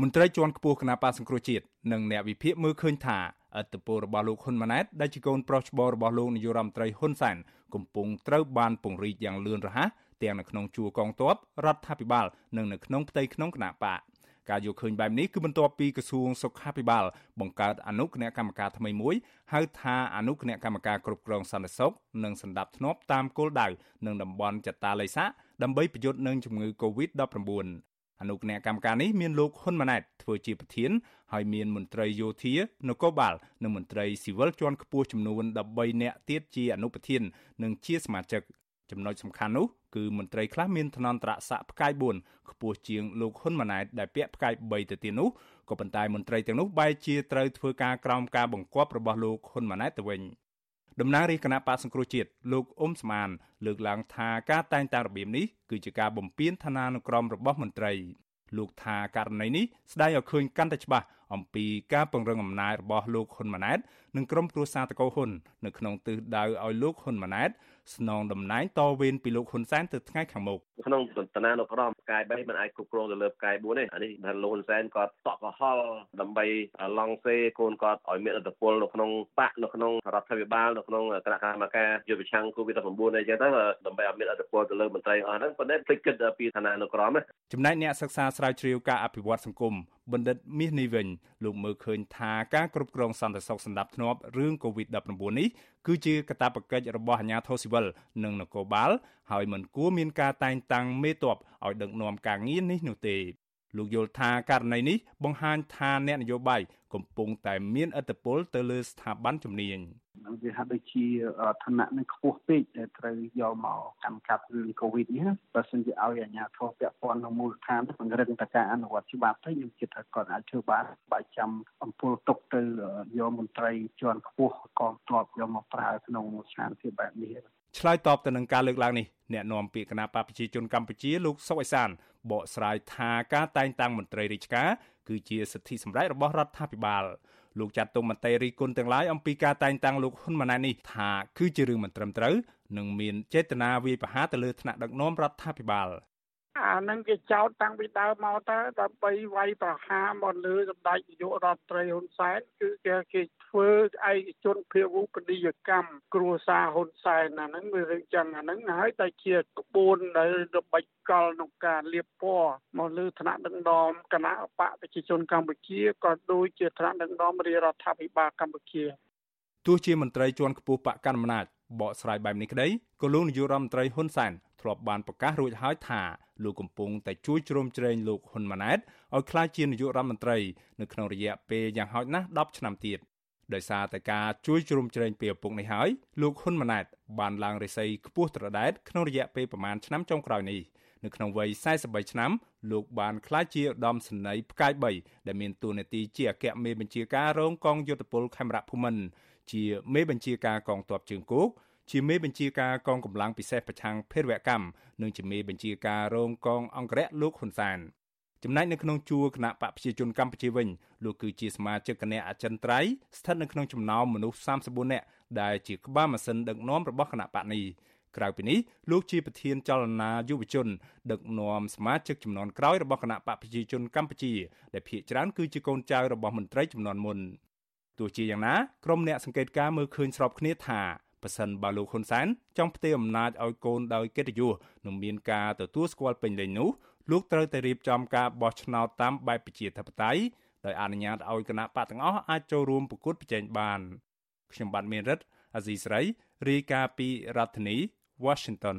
មន្ត្រីជាន់ខ្ពស់គណៈបកសង្គ្រោះជាតិនិងអ្នកវិភាគមើលឃើញថាអត្តពលរបស់លោកហ៊ុនម៉ាណែតដែលជាកូនប្រុសច្បងរបស់លោកនាយករដ្ឋមន្ត្រីហ៊ុនសែនកំពុងត្រូវបានពង្រីកយ៉ាងលឿនរហ័សទាំងនៅក្នុងជួរកងទ័ពរដ្ឋាភិបាល និងនៅក្នុងផ្ទៃក្នុងគណៈបកការយកឃើញបែបនេះគឺបន្ទាប់ពីក្រសួងសុខាភិបាល បង្កើតអនុគណៈកម្មការថ្មីមួយហៅថាអនុគណៈកម្មការគ្រប់គ្រងសន្តិសុខនិងសម្ដាប់ធ្នាប់តាមគោលដៅនឹងតំបន់ចតាឡេសាដើម្បីប្រយុទ្ធនឹងជំងឺ Covid-19 អនុគណៈកម្មការនេះមានលោកហ៊ុនម៉ាណែតធ្វើជាប្រធានហើយមានមន្ត្រីយោធានគរបាលនិងមន្ត្រីស៊ីវិលជាន់ខ្ពស់ចំនួន13នាក់ទៀតជាអនុប្រធាននិងជាសមាជិកចំណុចសំខាន់នោះគឺមន្ត្រីខ្លះមានឋានន្តរស័ក្តិផ្កាយ4ខ្ពស់ជាងលោកហ៊ុនម៉ាណែតដែលពាក់ផ្កាយ3ទៅទៀតនោះក៏ប៉ុន្តែមន្ត្រីទាំងនោះបែរជាត្រូវធ្វើការក្រោមការបង្គាប់របស់លោកហ៊ុនម៉ាណែតទៅវិញ តំណាងរាជគណៈបកសង្គ្រោះជាតិលោកអ៊ុំស្មាន លើកឡើងថាការតែងតាំងរបៀបនេះគឺជាការបំពានឋានានុក្រមរបស់មន្ត្រីលោកថាករណីនេះស្ដែងឲ្យឃើញកាន់តែច្បាស់ អំពីការពង្រឹងអំណាចរបស់លោកហ៊ុនម៉ាណែតនិងក្រុមគ្រួសារតកូហ៊ុននៅក្នុងទិសដៅឲ្យលោកហ៊ុនម៉ាណែតស្នងតំណែងតវេនពីលោកហ៊ុនសែនទៅថ្ងៃខាងមុខក្នុងតនានុក្រមផ្កាយ3មិនអាចគ្រប់គ្រងទៅលើផ្កាយ4ទេអានេះថាលោកហ៊ុនសែនគាត់តក់កុហលដើម្បីឡង់សេកូនគាត់ឲ្យមានឥទ្ធិពលនៅក្នុងបកនៅក្នុងរដ្ឋាភិបាលនៅក្នុងគណៈកម្មការយុទ្ធប្រឆាំង COVID-19 អីចឹងទៅដើម្បីឲ្យមានឥទ្ធិពលទៅលើមន្ត្រីអស់ហ្នឹងប៉ុន្តែភ្លេចគិតពីឋានានុក្រមចំណែកអ្នកសិក្សាស្រាវជ្រាវការអភិវឌ្ឍសង្គម បណ្ឌិតមាសនេះវិញលោកមើលឃើញថាការគ្រប់គ្រងសន្តិសុខសម្ដាប់ធ្នាប់រឿង COVID-19 នេះគឺជាកាតព្វកិច្ចរបស់អាជ្ញាធរស៊ីវិលនិងនគរបាល ហើយមិនគួរមានការតែងតាំងមេតបឲ្យដឹកនាំការងារនេះនោះទេលោកយល់ថាករណីនេះបង្ហាញថាអ្នកនយោបាយកំពុងតែមានឥទ្ធិពលទៅលើស្ថាប័នជំនាញ វាហាក់ដូចជាឋានៈនឹងខ្ពស់ពេកដែលត្រូវយកមកកម្មកាត់រឿងកូវីដនេះបើសិនជាឲ្យអាជ្ញាធរពាក់ព័ន្ធនៅមូលដ្ឋានពង្រឹងតការអនុវត្តច្បាប់ទៅខ្ញុំគិតថាគាត់អាចធ្វើបានបាយចាំអំពើទុកទៅយកមន្ត្រីជាន់ខ្ពស់កងទ័ពយកមកប្រើក្នុងស្ថានភាពបែបនេះឆ្លើយតបទៅនឹងការលើកឡើងនេះអ្នកនាំពាក្យគណៈបកប្រជាជនកម្ពុជាលោកសុកអេសានបកស្រាយថាការតែងតាំងមន្ត្រីរាជការគឺជាសិទ្ធិសម្រេចរបស់រដ្ឋាភិបាល លោកចាត់ទុំមន្ត្រីរីគុណទាំងឡាយអំពីការតែងតាំងលោកហ៊ុនម៉ាណែតនេះថាគឺជារឿងមិនត្រឹមត្រូវនិងមានចេតនាវាយប្រហារទៅលើថ្នាក់ដឹកនាំរដ្ឋាភិបាល អានឹងគេចោតតាំងពីដើមមកតើដើម្បីវាយប្រហារមកលើសម្ដេចនាយករដ្ឋមន្ត្រីហ៊ុនសែនគឺគេគេធ្វើឯកជនភាវូបនីយកម្មគ្រួសារហ៊ុនសែនអាហ្នឹងវារឿងចឹងអាហ្នឹងហើយតែជាក្បួនដែលរបាច់កលក្នុងការលៀបពណ៌មកលើឋានៈដឹកនាំគណៈបកប្រជាជនកម្ពុជាក៏ដូចជាឋានៈដឹកនាំរាជរដ្ឋាភិបាលកម្ពុជាទោះជាមន្ត្រីជាន់ខ្ពស់បកកណ្ដាលអំណាចបកស្រាយបែបនេះក្តីក៏លោកនាយករដ្ឋមន្ត្រីហ៊ុនសែនធ្លាប់បានប្រកាសរួចហើយថា លោកកំពុងតែជួយជ្រោមជ្រែងលោកហ៊ុនម៉ាណែតឲ្យក្លាយជានាយករដ្ឋមន្ត្រីនៅក្នុងរយៈពេលយ៉ាងហោចណាស់10ឆ្នាំទៀតដោយសារតែការជួយជ្រោមជ្រែងពីឪពុកនេះហើយលោកហ៊ុនម៉ាណែតបានឡើងរិស័យខ្ពស់ត្រដែតក្នុងរយៈពេលប្រមាណឆ្នាំចុងក្រោយនេះនៅក្នុងវ័យ43ឆ្នាំលោកបានក្លាយជាឧត្តមសេនីយ៍ផ្កាយ3ដែលមានតួនាទីជាអគ្គមេបញ្ជាការរងកងយោធពលខេមរៈភូមិន្ទជាមេបញ្ជាការកងទ័ពជើងគោក ជាមេបញ្ជាការកងកម្លាំងពិសេសប្រឆាំងភេរវកម្មនិងជាមេបញ្ជាការរងកងអង្គរៈលោកហ៊ុនសានចំណែកនៅក្នុងជួរគណៈបកប្រជាជនកម្ពុជាវិញលោកគឺជាសមាជិកគណៈអចិន្ត្រៃយ៍ស្ថិតនៅក្នុងចំណោមមនុស្ស34នាក់ដែលជាក្បាលម៉ាស៊ីនដឹកនាំរបស់គណៈបកនេះក្រៅពីនេះលោកជាប្រធានចលនាយុវជន ដឹកនាំសមាជិកចំនួនក្រោយរបស់គណៈបកប្រជាជនកម្ពុជាដែលភាគច្រើនគឺជាកូនចៅរបស់មន្ត្រីចំនួនមុនទោះជាយ៉ាងណាក្រុមអ្នកសង្កេតការមើលឃើញស្របគ្នាថា ប៉ះសិនបើលោកហ៊ុនសែនចង់ផ្ទេរអំណាចឲ្យកូនដោយកិត្តិយសនិងមានការទទួលស្គាល់ពេញលេញនោះលោកត្រូវតែរៀបចំការបោះឆ្នោតតាមបែបប្រជាធិបតេយ្យដោយអនុញ្ញាតឲ្យគណៈបកទាំងអស់អាចចូលរួមប្រកួតប្រជែងបានខ្ញុំបាទមានរិទ្ធអាស៊ីស្រីរាយការណ៍ពីរដ្ឋធានី Washington